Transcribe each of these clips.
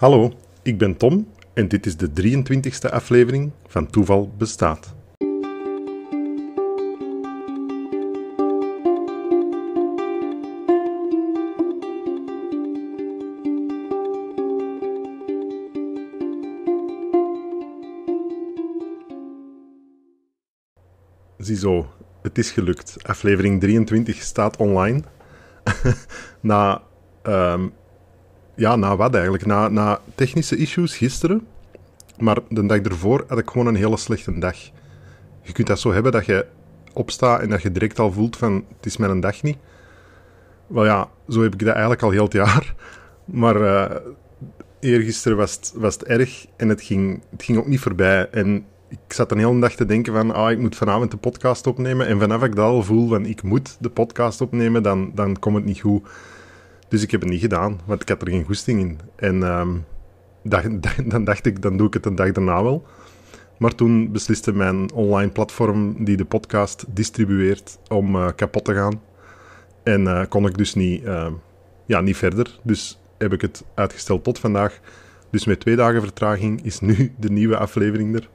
Hallo, ik ben Tom en dit is de 23e aflevering van Toeval Bestaat. Ziezo, het is gelukt. Aflevering 23 staat online. na, ehm, ja, na wat eigenlijk? Na, na technische issues gisteren. Maar de dag ervoor had ik gewoon een hele slechte dag. Je kunt dat zo hebben dat je opstaat en dat je direct al voelt van het is mijn dag niet. Wel ja, zo heb ik dat eigenlijk al heel het jaar. Maar uh, eergisteren was het, was het erg en het ging, het ging ook niet voorbij. En ik zat een hele dag te denken van, ah, ik moet vanavond de podcast opnemen. En vanaf ik dat al voel van, ik moet de podcast opnemen, dan, dan komt het niet goed. Dus ik heb het niet gedaan, want ik had er geen goesting in. En um, dan dacht ik, dan doe ik het een dag daarna wel. Maar toen besliste mijn online platform die de podcast distribueert om uh, kapot te gaan. En uh, kon ik dus niet, uh, ja, niet verder. Dus heb ik het uitgesteld tot vandaag. Dus met twee dagen vertraging is nu de nieuwe aflevering er.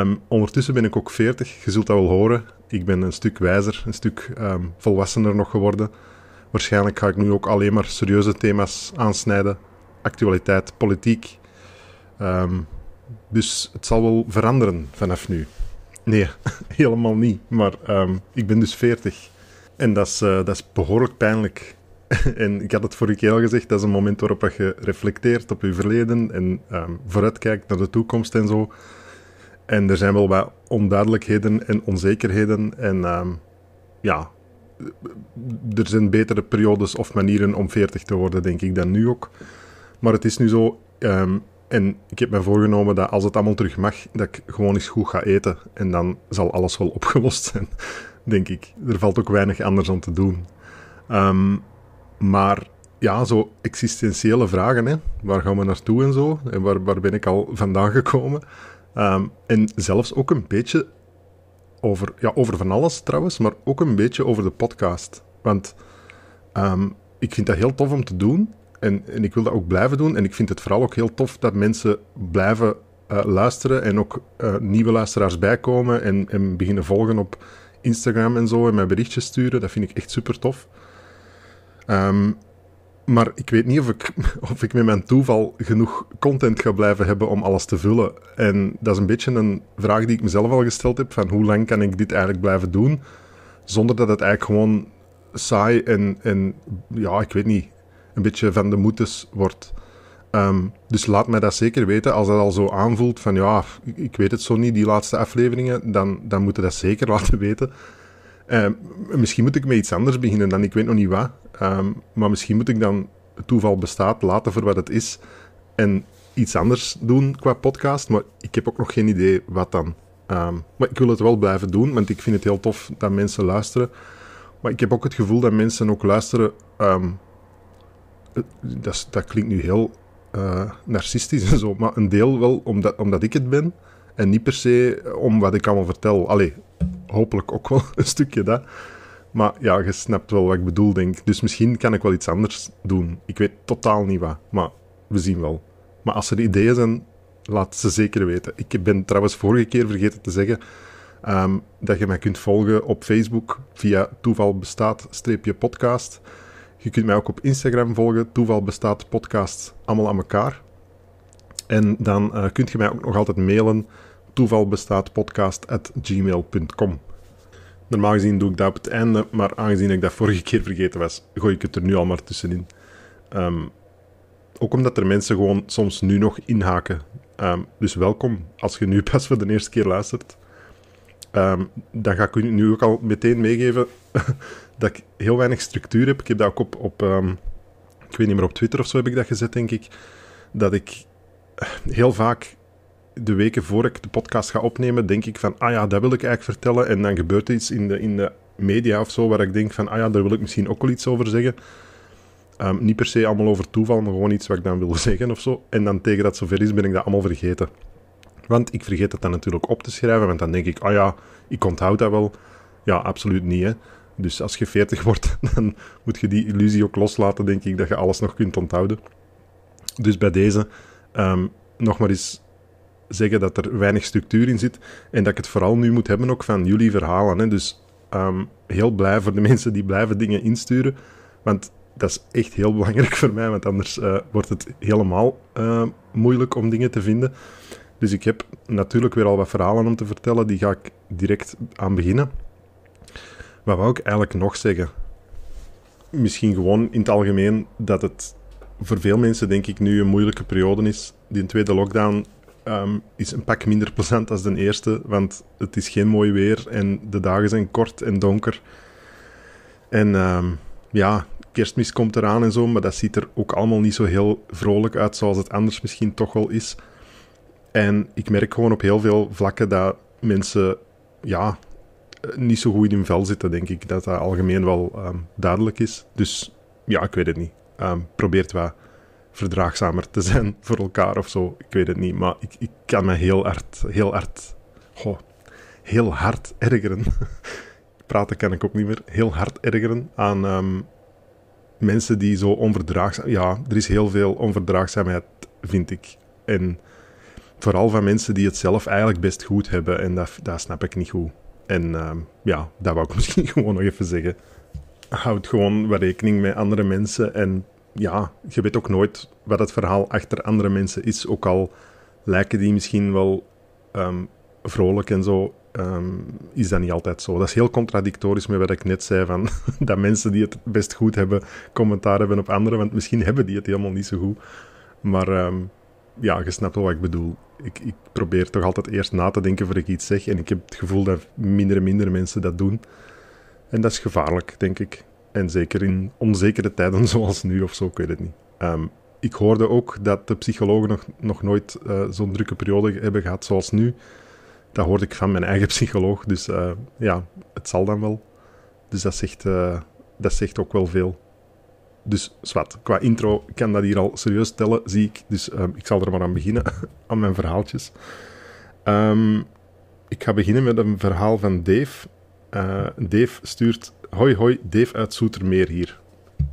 Um, ondertussen ben ik ook 40, je zult dat wel horen. Ik ben een stuk wijzer, een stuk volwassener nog geworden. Waarschijnlijk ga ik nu ook alleen maar serieuze thema's aansnijden. Actualiteit, politiek. Um, dus het zal wel veranderen vanaf nu. Nee, helemaal niet. Maar ik ben dus 40. En dat is, uh, dat is behoorlijk pijnlijk. en ik had het vorige keer al gezegd, dat is een moment waarop je reflecteert op je verleden en vooruitkijkt naar de toekomst en zo. En er zijn wel wat onduidelijkheden en onzekerheden. En ja, er zijn betere periodes of manieren om 40 te worden, denk ik, dan nu ook. Maar het is nu zo. Um, en ik heb me voorgenomen dat als het allemaal terug mag, dat ik gewoon eens goed ga eten. En dan zal alles wel opgelost zijn, denk ik. Er valt ook weinig anders om te doen. Um, maar ja, zo existentiële vragen. Hè. Waar gaan we naartoe en zo? En waar, waar ben ik al vandaan gekomen? Um, en zelfs ook een beetje over, ja, over van alles trouwens, maar ook een beetje over de podcast. Want um, ik vind dat heel tof om te doen en, en ik wil dat ook blijven doen. En ik vind het vooral ook heel tof dat mensen blijven uh, luisteren en ook uh, nieuwe luisteraars bijkomen en, en beginnen volgen op Instagram en zo en mij berichtjes sturen. Dat vind ik echt super tof. Um, maar ik weet niet of ik, of ik met mijn toeval genoeg content ga blijven hebben om alles te vullen. En dat is een beetje een vraag die ik mezelf al gesteld heb: van hoe lang kan ik dit eigenlijk blijven doen? Zonder dat het eigenlijk gewoon saai en, en ja, ik weet niet, een beetje van de moetes wordt. Um, dus laat mij dat zeker weten. Als dat al zo aanvoelt van ja, ik weet het zo niet, die laatste afleveringen, dan, dan moet dat zeker laten weten. Uh, misschien moet ik met iets anders beginnen dan ik weet nog niet wat. Um, maar misschien moet ik dan het toeval bestaat laten voor wat het is en iets anders doen qua podcast. Maar ik heb ook nog geen idee wat dan. Um, maar ik wil het wel blijven doen, want ik vind het heel tof dat mensen luisteren. Maar ik heb ook het gevoel dat mensen ook luisteren. Dat, dat, klinkt nu heel uh, narcistisch en zo, maar een deel wel omdat, omdat ik het ben. En niet per se om wat ik allemaal vertel. Allee, hopelijk ook wel een stukje dat. Maar ja, je snapt wel wat ik bedoel, denk Dus misschien kan ik wel iets anders doen. Ik weet totaal niet wat, maar we zien wel. Maar als er ideeën zijn, laat ze zeker weten. Ik ben trouwens vorige keer vergeten te zeggen um, dat je mij kunt volgen op Facebook via Toeval Bestaat-podcast. Je kunt mij ook op Instagram volgen, Toeval Bestaat Podcast, allemaal aan elkaar. En dan uh, kunt je mij ook nog altijd mailen, toevalbestaatpodcast.gmail.com. Normaal gezien doe ik dat op het einde, maar aangezien ik dat vorige keer vergeten was, gooi ik het er nu al maar tussenin. Um, ook omdat er mensen gewoon soms nu nog inhaken. Um, dus welkom als je nu pas voor de eerste keer luistert. Um, dan ga ik u nu ook al meteen meegeven dat ik heel weinig structuur heb. Ik heb dat ook op, op ik weet niet meer, op Twitter of zo heb ik dat gezet, denk ik. Dat ik heel vaak de weken voor ik de podcast ga opnemen, denk ik van, ah ja, dat wil ik eigenlijk vertellen. En dan gebeurt er iets in de, in de media of zo, waar ik denk van, ah ja, daar wil ik misschien ook wel iets over zeggen. Um, niet per se allemaal over toeval, maar gewoon iets wat ik dan wil zeggen of zo. En dan tegen dat zover is, ben ik dat allemaal vergeten. Want ik vergeet het dan natuurlijk op te schrijven, want dan denk ik, ah ja, ik onthoud dat wel. Ja, absoluut niet, hè. Dus als je 40 wordt, dan moet je die illusie ook loslaten, denk ik, dat je alles nog kunt onthouden. Dus bij deze um, nog maar eens zeggen dat er weinig structuur in zit en dat ik het vooral nu moet hebben ook van jullie verhalen. Hè. Dus um, heel blij voor de mensen die blijven dingen insturen, want dat is echt heel belangrijk voor mij, want anders uh, wordt het helemaal uh, moeilijk om dingen te vinden. Dus ik heb natuurlijk weer al wat verhalen om te vertellen, die ga ik direct aan beginnen. Wat wou ik eigenlijk nog zeggen? Misschien gewoon in het algemeen dat het voor veel mensen, denk ik, nu een moeilijke periode is. Die tweede lockdown um, is een pak minder plezant dan de eerste, want het is geen mooi weer en de dagen zijn kort en donker. En um, ja, kerstmis komt eraan en zo, maar dat ziet er ook allemaal niet zo heel vrolijk uit zoals het anders misschien toch wel is. En ik merk gewoon op heel veel vlakken dat mensen ja, niet zo goed in hun vel zitten, denk ik. Dat dat algemeen wel um, duidelijk is. Dus ja, ik weet het niet. Um, probeert wat verdraagzamer te zijn voor elkaar of zo. Ik weet het niet. Maar ik, ik kan me heel hard, heel hard, goh, heel hard ergeren. Praten kan ik ook niet meer. Heel hard ergeren aan um, mensen die zo onverdraagzaam... Ja, er is heel veel onverdraagzaamheid, vind ik. En vooral van mensen die het zelf eigenlijk best goed hebben. En dat, dat snap ik niet goed. En uh, ja, dat wou ik misschien gewoon nog even zeggen. Houd gewoon rekening met andere mensen. En ja, je weet ook nooit wat het verhaal achter andere mensen is. Ook al lijken die misschien wel um, vrolijk en zo, um, is dat niet altijd zo. Dat is heel contradictorisch met wat ik net zei: van dat mensen die het best goed hebben, commentaar hebben op anderen. Want misschien hebben die het helemaal niet zo goed. Maar um, ja, je snapt wel wat ik bedoel. Ik, ik, probeer toch altijd eerst na te denken voor ik iets zeg. En ik heb het gevoel dat minder en minder mensen dat doen. En dat is gevaarlijk, denk ik. En zeker in onzekere tijden zoals nu of zo, ik weet het niet. Um, ik hoorde ook dat de psychologen nog, nog nooit uh, zo'n drukke periode hebben gehad zoals nu. Dat hoorde ik van mijn eigen psycholoog. Dus uh, ja, het zal dan wel. Dus dat zegt, uh, dat zegt ook wel veel. Dus zwart, qua intro kan dat hier al serieus tellen, zie ik. Dus um, ik zal er maar aan beginnen, aan mijn verhaaltjes. Um, ik ga beginnen met een verhaal van Dave. Dave stuurt... Hoi hoi, Dave uit Zoetermeer hier.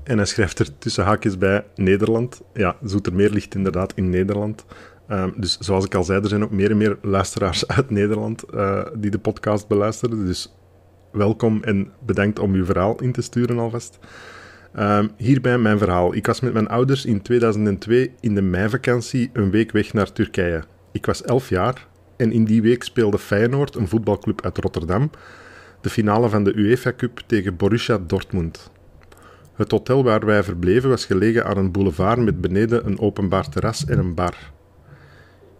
En hij schrijft er tussen haakjes bij Nederland. Ja, Zoetermeer ligt inderdaad in Nederland. Um, dus zoals ik al zei, er zijn ook meer en meer luisteraars uit Nederland uh, die de podcast beluisteren. Dus welkom en bedankt om uw verhaal in te sturen alvast. Um, hierbij mijn verhaal. Ik was met mijn ouders in 2002 in de meivakantie een week weg naar Turkije. Ik was 11 jaar en in die week speelde Feyenoord, een voetbalclub uit Rotterdam, de finale van de UEFA Cup tegen Borussia Dortmund. Het hotel waar wij verbleven was gelegen aan een boulevard met beneden een openbaar terras en een bar.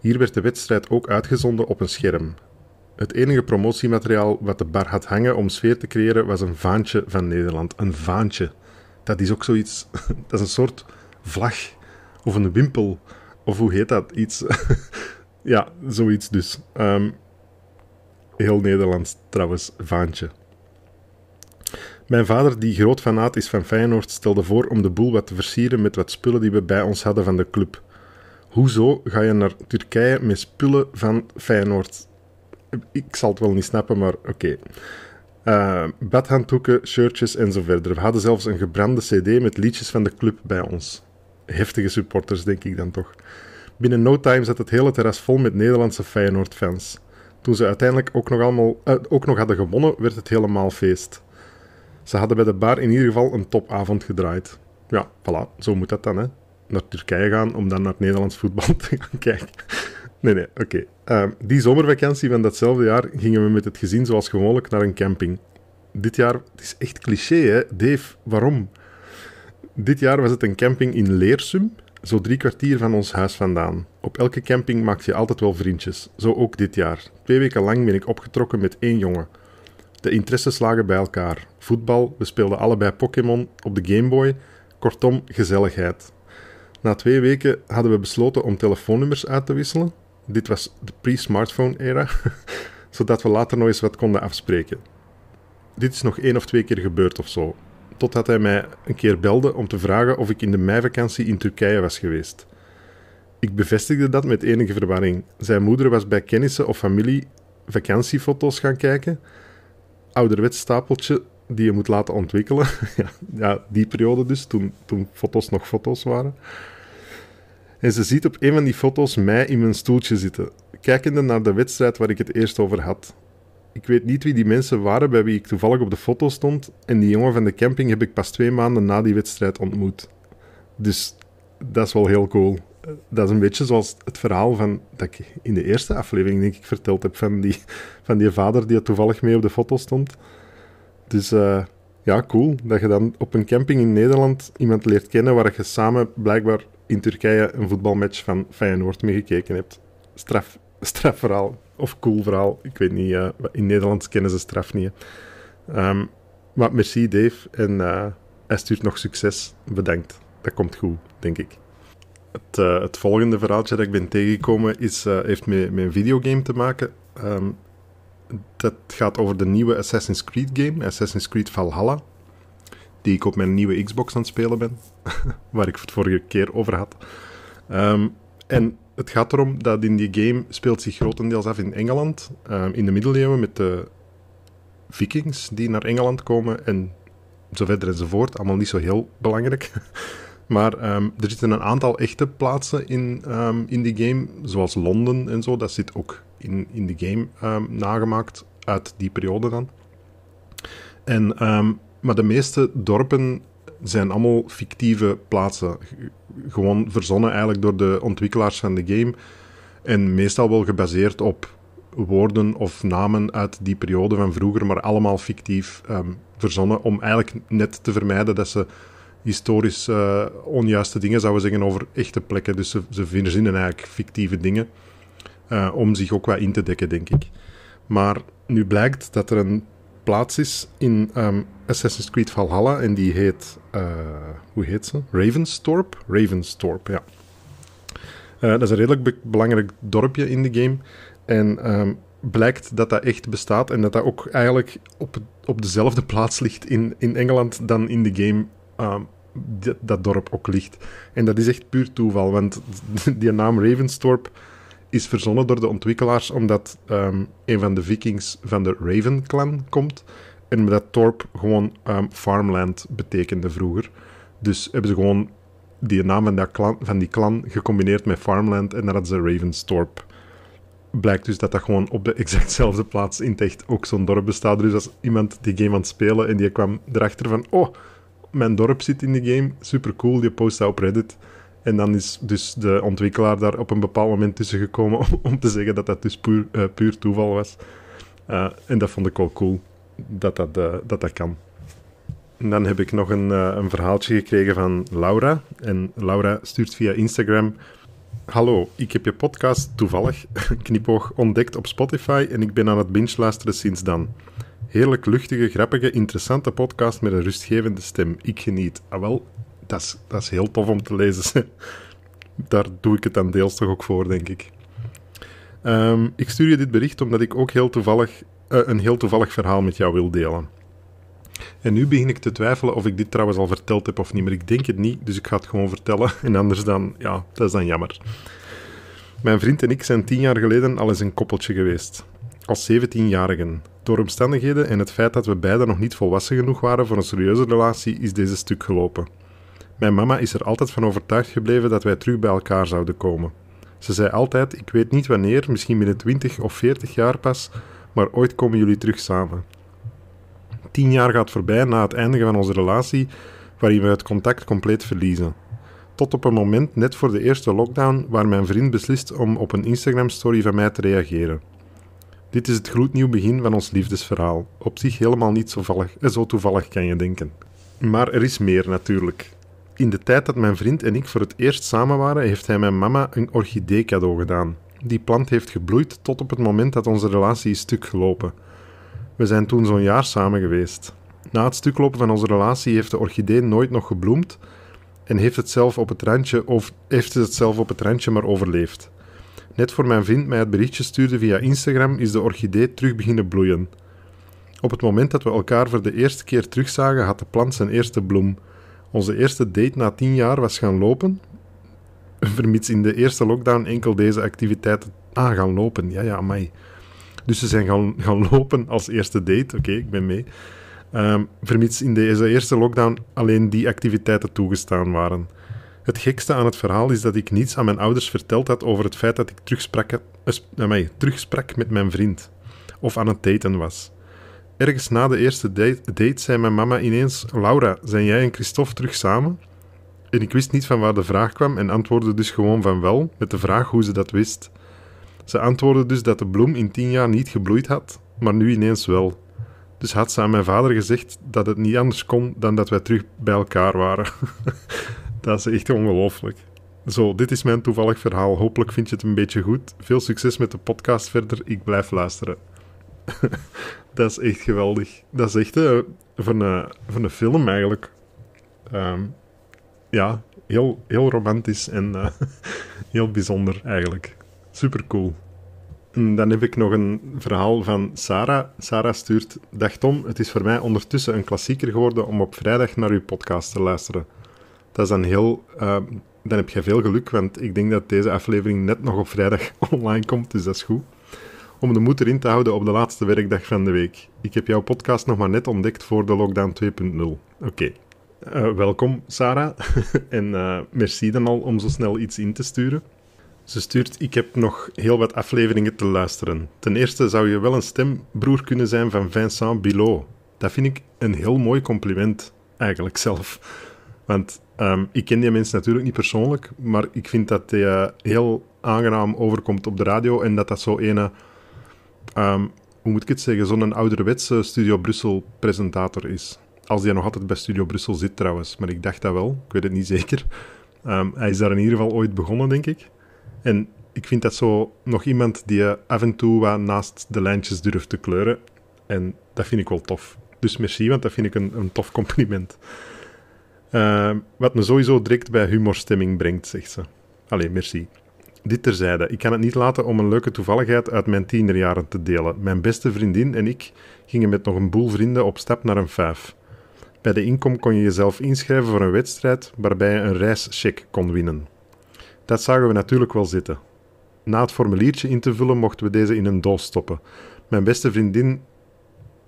Hier werd de wedstrijd ook uitgezonden op een scherm. Het enige promotiemateriaal wat de bar had hangen om sfeer te creëren was een vaantje van Nederland. Een vaantje dat is ook zoiets. Dat is een soort vlag of een wimpel. Of hoe heet dat? Iets. ja, zoiets dus. Um, heel Nederlands trouwens, vaantje. Mijn vader, die groot fanaat is van Feyenoord, stelde voor om de boel wat te versieren met wat spullen die we bij ons hadden van de club. Hoezo ga je naar Turkije met spullen van Feyenoord? Ik zal het wel niet snappen, maar oké. Uh, badhanddoeken, shirtjes en zo verder. We hadden zelfs een gebrande CD met liedjes van de club bij ons. Heftige supporters, denk ik dan toch. Binnen no time zat het hele terras vol met Nederlandse Feyenoord-fans. Toen ze uiteindelijk ook nog, allemaal, uh, ook nog hadden gewonnen, werd het helemaal feest. Ze hadden bij de bar in ieder geval een topavond gedraaid. Ja, voilà, zo moet dat dan, hè. Naar Turkije gaan om dan naar het Nederlands voetbal te gaan kijken. Nee, nee, oké. Uh, die zomervakantie van datzelfde jaar gingen we met het gezin zoals gewoonlijk naar een camping. Dit jaar, het is echt cliché hè, Dave, waarom? Dit jaar was het een camping in Leersum, zo drie kwartier van ons huis vandaan. Op elke camping maak je altijd wel vriendjes, zo ook dit jaar. Twee weken lang ben ik opgetrokken met één jongen. De interesses lagen bij elkaar. Voetbal, we speelden allebei Pokémon op de Game Boy. Kortom, gezelligheid. Na twee weken hadden we besloten om telefoonnummers uit te wisselen. Dit was de pre-smartphone-era, zodat we later nog eens wat konden afspreken. Dit is nog één of twee keer gebeurd of zo, totdat hij mij een keer belde om te vragen of ik in de meivakantie in Turkije was geweest. Ik bevestigde dat met enige verwarring. Zijn moeder was bij kennissen of familie vakantiefoto's gaan kijken. Ouderwets stapeltje die je moet laten ontwikkelen. ja, die periode dus, toen, toen foto's nog foto's waren. En ze ziet op een van die foto's mij in mijn stoeltje zitten, kijkende naar de wedstrijd waar ik het eerst over had. Ik weet niet wie die mensen waren bij wie ik toevallig op de foto stond, en die jongen van de camping heb ik pas twee maanden na die wedstrijd ontmoet. Dus dat is wel heel cool. Dat is een beetje zoals het verhaal van, dat ik in de eerste aflevering denk ik verteld heb van die, van die vader die toevallig mee op de foto stond. Dus uh, ja, cool. Dat je dan op een camping in Nederland iemand leert kennen waar je samen blijkbaar in Turkije een voetbalmatch van Feyenoord mee gekeken hebt. Straf, strafverhaal. Of cool verhaal. Ik weet niet. Uh, in Nederland kennen ze straf niet. Um, maar merci Dave. En uh, hij stuurt nog succes. Bedankt. Dat komt goed, denk ik. Het, uh, het volgende verhaaltje dat ik ben tegengekomen is, heeft met, een videogame te maken. Um, dat gaat over de nieuwe Assassin's Creed game, Assassin's Creed Valhalla. Die ik op mijn nieuwe Xbox aan het spelen ben. waar ik het vorige keer over had. Um, en het gaat erom dat in die game speelt zich grotendeels af in Engeland. Um, in de middeleeuwen met de vikings die naar Engeland komen. En zo verder enzovoort. Allemaal niet zo heel belangrijk. Maar um, er zitten een aantal echte plaatsen in, um, in die game, zoals Londen en zo. Dat zit ook in, in de game um, nagemaakt uit die periode dan. En, maar de meeste dorpen zijn allemaal fictieve plaatsen. Gewoon verzonnen eigenlijk door de ontwikkelaars van de game. En meestal wel gebaseerd op woorden of namen uit die periode van vroeger, maar allemaal fictief verzonnen. Om eigenlijk net te vermijden dat ze historisch uh, onjuiste dingen zouden zeggen over echte plekken. Dus ze, ze verzinnen eigenlijk fictieve dingen. Uh, om zich ook wat in te dekken, denk ik. Maar nu blijkt dat er een plaats is in um, Assassin's Creed Valhalla. En die heet. Uh, hoe heet ze? Ravenstorp? Ravenstorp, ja. dat is een redelijk be belangrijk dorpje in de game. En um, blijkt dat dat echt bestaat. En dat dat ook eigenlijk op, op dezelfde plaats ligt in, in Engeland dan in de game um, dat dorp ook ligt. En dat is echt puur toeval, want die naam Ravenstorp is verzonnen door de ontwikkelaars omdat um, een van de vikings van de Raven clan komt. En dat dorp gewoon um, farmland betekende vroeger. Dus hebben ze gewoon die naam van, dat van die clan gecombineerd met farmland en dan hadden ze Ravenstorp. Blijkt dus dat dat gewoon op de exactzelfde plaats in het echt ook zo'n dorp bestaat. Dus als iemand die game aan het spelen en die kwam erachter van... Oh, mijn dorp zit in de game. Super cool, die post dat op Reddit. En dan is dus de ontwikkelaar daar op een bepaald moment tussen gekomen om, om te zeggen dat dat dus puur, puur toeval was. Uh, en dat vond ik wel cool, dat dat, uh, dat, dat kan. En dan heb ik nog een, een verhaaltje gekregen van Laura. En Laura stuurt via Instagram... Hallo, ik heb je podcast toevallig, knipoog, ontdekt op Spotify en ik ben aan het binge luisteren sinds dan. Heerlijk luchtige, grappige, interessante podcast met een rustgevende stem. Ik geniet. Ah wel, dat is, dat is heel tof om te lezen. Daar doe ik het dan deels toch ook voor, denk ik. Um, ik stuur je dit bericht omdat ik ook heel toevallig, uh, een heel toevallig verhaal met jou wil delen. En nu begin ik te twijfelen of ik dit trouwens al verteld heb of niet, maar ik denk het niet, dus ik ga het gewoon vertellen. En anders dan, ja, dat is dan jammer. Mijn vriend en ik zijn tien jaar geleden al eens een koppeltje geweest. Als 17-jarigen. Door omstandigheden en het feit dat we beiden nog niet volwassen genoeg waren voor een serieuze relatie, is deze stuk gelopen. Mijn mama is er altijd van overtuigd gebleven dat wij terug bij elkaar zouden komen. Ze zei altijd: Ik weet niet wanneer, misschien binnen 20 of 40 jaar pas, maar ooit komen jullie terug samen. Tien jaar gaat voorbij na het eindigen van onze relatie, waarin we het contact compleet verliezen. Tot op een moment net voor de eerste lockdown, waar mijn vriend beslist om op een Instagram-story van mij te reageren. Dit is het gloednieuw begin van ons liefdesverhaal. Op zich helemaal niet zo, vallig, eh, zo toevallig kan je denken. Maar er is meer natuurlijk. In de tijd dat mijn vriend en ik voor het eerst samen waren, heeft hij mijn mama een orchidee cadeau gedaan. Die plant heeft gebloeid tot op het moment dat onze relatie is stuk gelopen. We zijn toen zo'n jaar samen geweest. Na het stuklopen van onze relatie heeft de orchidee nooit nog gebloemd en heeft het zelf op het randje, of heeft het zelf op het randje maar overleefd. Net voor mijn vriend mij het berichtje stuurde via Instagram, is de orchidee terug beginnen bloeien. Op het moment dat we elkaar voor de eerste keer terugzagen, had de plant zijn eerste bloem. Onze eerste date na tien jaar was gaan lopen, vermits in de eerste lockdown enkel deze activiteiten ah, gaan lopen. Ja, ja, mij. Dus ze zijn gaan, gaan lopen als eerste date. Oké, ik ben mee. Um, vermits in deze eerste lockdown alleen die activiteiten toegestaan waren. Het gekste aan het verhaal is dat ik niets aan mijn ouders verteld had over het feit dat ik terugsprak, uh, terugsprak met mijn vriend. Of aan het daten was. Ergens na de eerste date, date zei mijn mama ineens: Laura, zijn jij en Christophe terug samen? En ik wist niet van waar de vraag kwam en antwoordde dus gewoon van wel, met de vraag hoe ze dat wist. Ze antwoordde dus dat de bloem in tien jaar niet gebloeid had, maar nu ineens wel. Dus had ze aan mijn vader gezegd dat het niet anders kon dan dat wij terug bij elkaar waren. dat is echt ongelooflijk. Zo, dit is mijn toevallig verhaal. Hopelijk vind je het een beetje goed. Veel succes met de podcast verder. Ik blijf luisteren. dat is echt geweldig. Dat is echt uh, van, een, van een film eigenlijk. Um, ja, heel, heel romantisch en uh, heel bijzonder eigenlijk. Super cool. En dan heb ik nog een verhaal van Sarah. Sarah stuurt: Dag Tom, het is voor mij ondertussen een klassieker geworden om op vrijdag naar uw podcast te luisteren. Dat is dan heel. Uh, dan heb je veel geluk, want ik denk dat deze aflevering net nog op vrijdag online komt, dus dat is goed. Om de moed erin te houden op de laatste werkdag van de week. Ik heb jouw podcast nog maar net ontdekt voor de lockdown 2.0. Oké, uh, welkom, Sarah. en uh, merci dan al om zo snel iets in te sturen. Ze stuurt: Ik heb nog heel wat afleveringen te luisteren. Ten eerste zou je wel een stembroer kunnen zijn van Vincent Bilot. Dat vind ik een heel mooi compliment, eigenlijk zelf. Want um, ik ken die mensen natuurlijk niet persoonlijk, maar ik vind dat hij uh, heel aangenaam overkomt op de radio en dat dat zo ene. Um, hoe moet ik het zeggen? Zo'n ouderwetse Studio Brussel presentator is. Als hij nog altijd bij Studio Brussel zit trouwens, maar ik dacht dat wel, ik weet het niet zeker. Um, hij is daar in ieder geval ooit begonnen, denk ik. En ik vind dat zo nog iemand die af en toe wat naast de lijntjes durft te kleuren. En dat vind ik wel tof. Dus merci, want dat vind ik een, een tof compliment. Uh, wat me sowieso direct bij humorstemming brengt, zegt ze. Allee, merci. Dit terzijde. Ik kan het niet laten om een leuke toevalligheid uit mijn tienerjaren te delen. Mijn beste vriendin en ik gingen met nog een boel vrienden op stap naar een vijf. Bij de inkom kon je jezelf inschrijven voor een wedstrijd waarbij je een reischeck kon winnen. Dat zagen we natuurlijk wel zitten. Na het formuliertje in te vullen mochten we deze in een doos stoppen. Mijn beste vriendin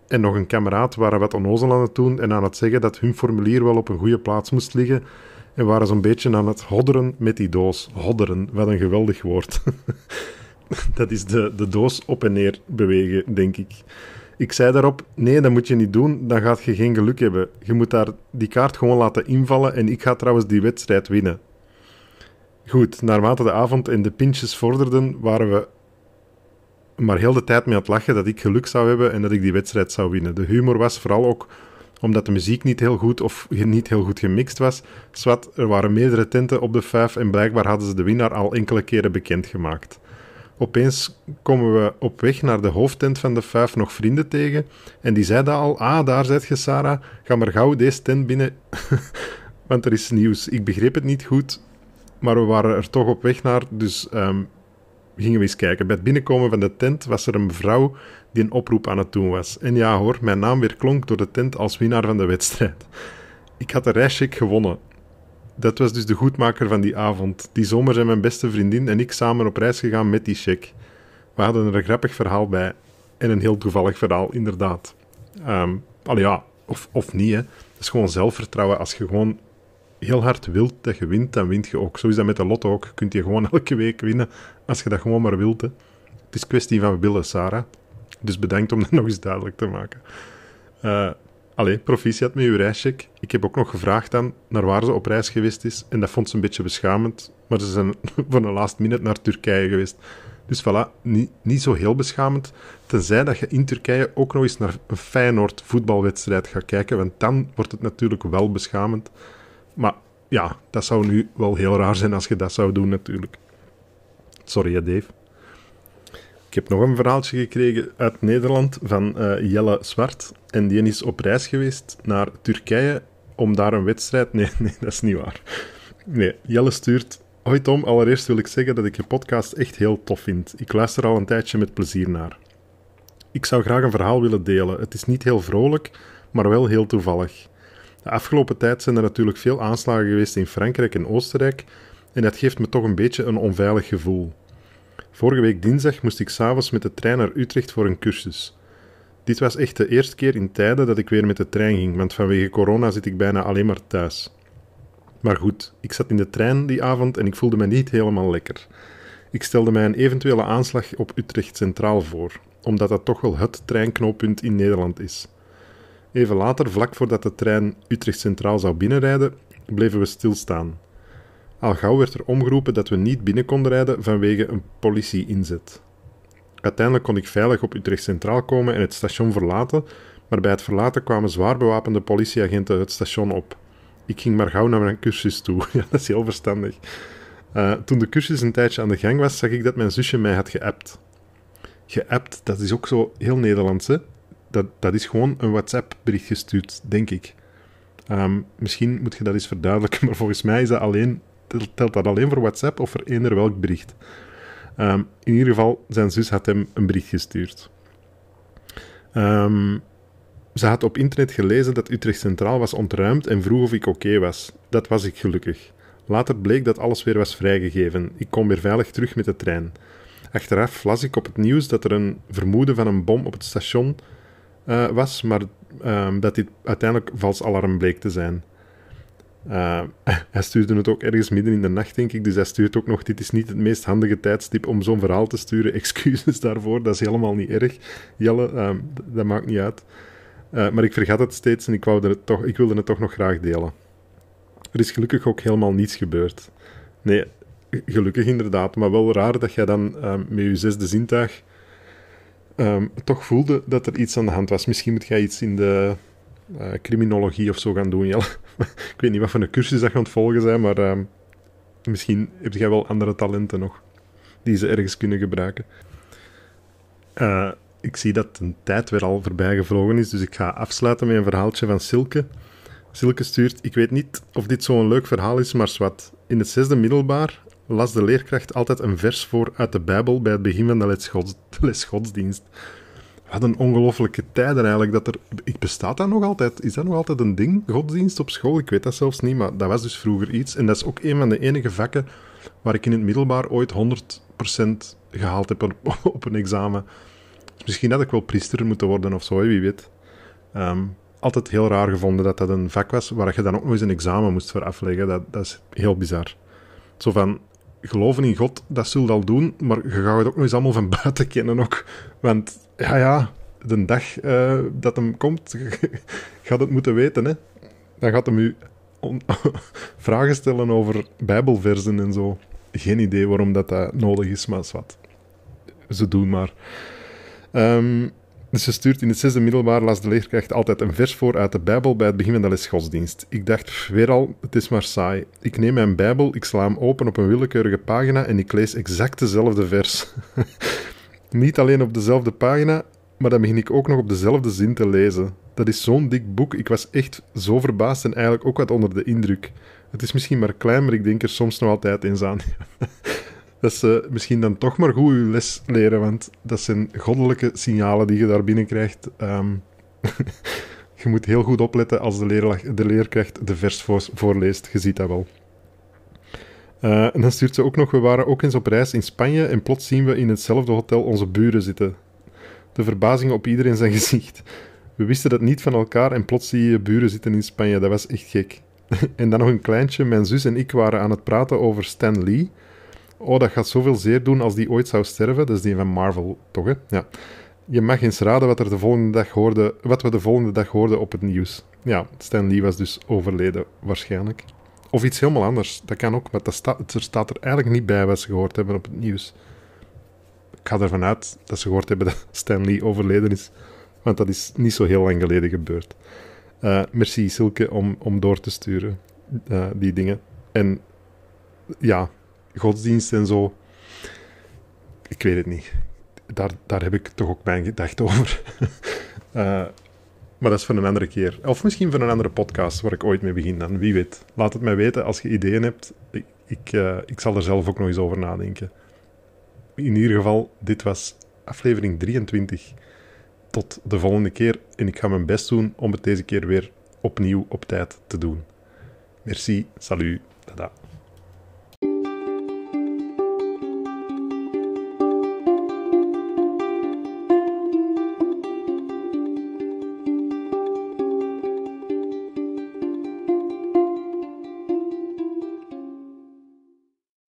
en nog een kameraad waren wat onnozel aan het doen en aan het zeggen dat hun formulier wel op een goede plaats moest liggen en waren zo'n beetje aan het hodderen met die doos. Hodderen, wat een geweldig woord. dat is de, de doos op en neer bewegen, denk ik. Ik zei daarop, nee, dat moet je niet doen, dan gaat je geen geluk hebben. Je moet daar die kaart gewoon laten invallen en ik ga trouwens die wedstrijd winnen. Goed, naarmate de avond en de pintjes vorderden, waren we maar heel de tijd mee aan het lachen dat ik geluk zou hebben en dat ik die wedstrijd zou winnen. De humor was vooral ook omdat de muziek niet heel goed of niet heel goed gemixt was. Zwat, er waren meerdere tenten op de vijf en blijkbaar hadden ze de winnaar al enkele keren bekendgemaakt. Opeens komen we op weg naar de hoofdtent van de vijf nog vrienden tegen en die zeiden al, ah, daar zit je Sarah, ga maar gauw deze tent binnen, want er is nieuws. Ik begreep het niet goed, maar we waren er toch op weg naar, dus um, gingen we eens kijken. Bij het binnenkomen van de tent was er een mevrouw die een oproep aan het doen was. En ja hoor, mijn naam weer klonk door de tent als winnaar van de wedstrijd. Ik had de reischeck gewonnen. Dat was dus de goedmaker van die avond. Die zomer zijn mijn beste vriendin en ik samen op reis gegaan met die check. We hadden er een grappig verhaal bij. En een heel toevallig verhaal, inderdaad. Um, al ja, of, of niet, hè. Het is gewoon zelfvertrouwen. Als je gewoon heel hard wilt dat je wint, dan wint je ook. Zo is dat met de lotto ook. Je kunt je gewoon elke week winnen als je dat gewoon maar wilt. Hè. Het is kwestie van willen, Sarah. Dus bedankt om dat nog eens duidelijk te maken. Uh, allee, proficiat met uw reischeck. Ik heb ook nog gevraagd dan naar waar ze op reis geweest is. En dat vond ze een beetje beschamend. Maar ze zijn van een last minute naar Turkije geweest. Dus voilà, niet, niet zo heel beschamend. Tenzij dat je in Turkije ook nog eens naar een Feyenoord voetbalwedstrijd gaat kijken. Want dan wordt het natuurlijk wel beschamend. Maar ja, dat zou nu wel heel raar zijn als je dat zou doen natuurlijk. Sorry, Dave. Ik heb nog een verhaaltje gekregen uit Nederland van uh, Jelle Zwart. En die is op reis geweest naar Turkije om daar een wedstrijd... Nee, nee, dat is niet waar. Nee, Jelle stuurt... Hoi Tom, allereerst wil ik zeggen dat ik je podcast echt heel tof vind. Ik luister al een tijdje met plezier naar. Ik zou graag een verhaal willen delen. Het is niet heel vrolijk, maar wel heel toevallig. De afgelopen tijd zijn er natuurlijk veel aanslagen geweest in Frankrijk en Oostenrijk en dat geeft me toch een beetje een onveilig gevoel. Vorige week dinsdag moest ik s'avonds met de trein naar Utrecht voor een cursus. Dit was echt de eerste keer in tijden dat ik weer met de trein ging, want vanwege corona zit ik bijna alleen maar thuis. Maar goed, ik zat in de trein die avond en ik voelde me niet helemaal lekker. Ik stelde mij een eventuele aanslag op Utrecht Centraal voor, omdat dat toch wel het treinknooppunt in Nederland is. Even later, vlak voordat de trein Utrecht Centraal zou binnenrijden, bleven we stilstaan. Al gauw werd er omgeroepen dat we niet binnen konden rijden vanwege een politie-inzet. Uiteindelijk kon ik veilig op Utrecht Centraal komen en het station verlaten, maar bij het verlaten kwamen zwaar bewapende politieagenten het station op. Ik ging maar gauw naar mijn cursus toe. ja, dat is heel verstandig. Uh, toen de cursus een tijdje aan de gang was, zag ik dat mijn zusje mij had geappt. Geappt, dat is ook zo heel Nederlands, hè? Dat, dat is gewoon een WhatsApp-bericht gestuurd, denk ik. Um, misschien moet je dat eens verduidelijken, maar volgens mij is dat alleen, telt dat alleen voor WhatsApp of voor eender welk bericht. Um, in ieder geval, zijn zus had hem een bericht gestuurd. Um, ze had op internet gelezen dat Utrecht Centraal was ontruimd en vroeg of ik oké was. Dat was ik gelukkig. Later bleek dat alles weer was vrijgegeven. Ik kom weer veilig terug met de trein. Achteraf las ik op het nieuws dat er een vermoeden van een bom op het station uh, was, maar uh, dat dit uiteindelijk vals alarm bleek te zijn. Uh, hij stuurde het ook ergens midden in de nacht, denk ik. Dus hij stuurt ook nog: Dit is niet het meest handige tijdstip om zo'n verhaal te sturen. Excuses daarvoor, dat is helemaal niet erg. Jelle, ehm, dat maakt niet uit. Uh, maar ik vergat het steeds en ik, wou het toch, ik wilde het toch nog graag delen. Er is gelukkig ook helemaal niets gebeurd. Nee, gelukkig inderdaad, maar wel raar dat jij dan uh, met je zesde zintuig um, toch voelde dat er iets aan de hand was. Misschien moet jij iets in de uh, criminologie of zo gaan doen, ik weet niet wat voor een cursus dat het volgen zijn, maar uh, misschien heb jij wel andere talenten nog die ze ergens kunnen gebruiken. Uh, ik zie dat een tijd weer al voorbij gevlogen is, dus ik ga afsluiten met een verhaaltje van Silke. Silke stuurt, ik weet niet of dit zo'n leuk verhaal is, maar zwart. In het zesde middelbaar las de leerkracht altijd een vers voor uit de Bijbel bij het begin van de les, gods, de les godsdienst. Wat een ongelofelijke tijden eigenlijk. Dat er, ik bestaat dat nog altijd? Is dat nog altijd een ding? Godsdienst op school? Ik weet dat zelfs niet, maar dat was dus vroeger iets. En dat is ook een van de enige vakken waar ik in het middelbaar ooit 100% gehaald heb op een examen. Misschien had ik wel priester moeten worden of zo, wie weet. Um, altijd heel raar gevonden dat dat een vak was waar je dan ook nog eens een examen moest voor afleggen. Dat, dat is heel bizar. Zo van, geloven in God, dat zult al doen, maar je gaat het ook nog eens allemaal van buiten kennen ook. Want, ja, ja, de dag uh, dat hem komt, gaat het moeten weten, hè. Dan gaat hem u vragen stellen over bijbelversen en zo. Geen idee waarom dat, dat nodig is, maar wat. Ze doen maar. Um, dus ze stuurt in het zesde middelbaar las de leerkracht altijd een vers voor uit de Bijbel bij het begin van de les godsdienst. Ik dacht, weer al, het is maar saai. Ik neem mijn Bijbel, ik sla hem open op een willekeurige pagina en ik lees exact dezelfde vers. Niet alleen op dezelfde pagina, maar dan begin ik ook nog op dezelfde zin te lezen. Dat is zo'n dik boek, ik was echt zo verbaasd en eigenlijk ook wat onder de indruk. Het is misschien maar klein, maar ik denk er soms nog altijd eens aan. dat ze misschien dan toch maar goed je les leren, want dat zijn goddelijke signalen die je daar binnenkrijgt. Um, je moet heel goed opletten als de leerkracht de vers voorleest. Je ziet dat wel. Uh, en dan stuurt ze ook nog, we waren ook eens op reis in Spanje en plots zien we in hetzelfde hotel onze buren zitten. De verbazing op iedereen zijn gezicht. We wisten dat niet van elkaar en plots zie je buren zitten in Spanje. Dat was echt gek. en dan nog een kleintje. Mijn zus en ik waren aan het praten over Stan Lee. Oh, dat gaat zoveel zeer doen als die ooit zou sterven. Dat is die van Marvel, toch? Hè? Ja. Je mag eens raden wat, er de volgende dag hoorde, wat we de volgende dag hoorden op het nieuws. Ja, Stan Lee was dus overleden, waarschijnlijk. Of iets helemaal anders. Dat kan ook, maar dat staat, er staat er eigenlijk niet bij wat ze gehoord hebben op het nieuws. Ik ga ervan uit dat ze gehoord hebben dat Stan Lee overleden is. Want dat is niet zo heel lang geleden gebeurd. Uh, merci Silke om, om door te sturen, uh, die dingen. En ja, godsdienst en zo. Ik weet het niet. Daar, daar heb ik toch ook mijn gedachten over. uh, maar dat is voor een andere keer. Of misschien voor een andere podcast waar ik ooit mee begin dan. Wie weet. Laat het mij weten als je ideeën hebt. Ik, ik, uh, ik zal er zelf ook nog eens over nadenken. In ieder geval, dit was aflevering 23. Tot de volgende keer. En ik ga mijn best doen om het deze keer weer opnieuw op tijd te doen. Merci. Salut. Tada.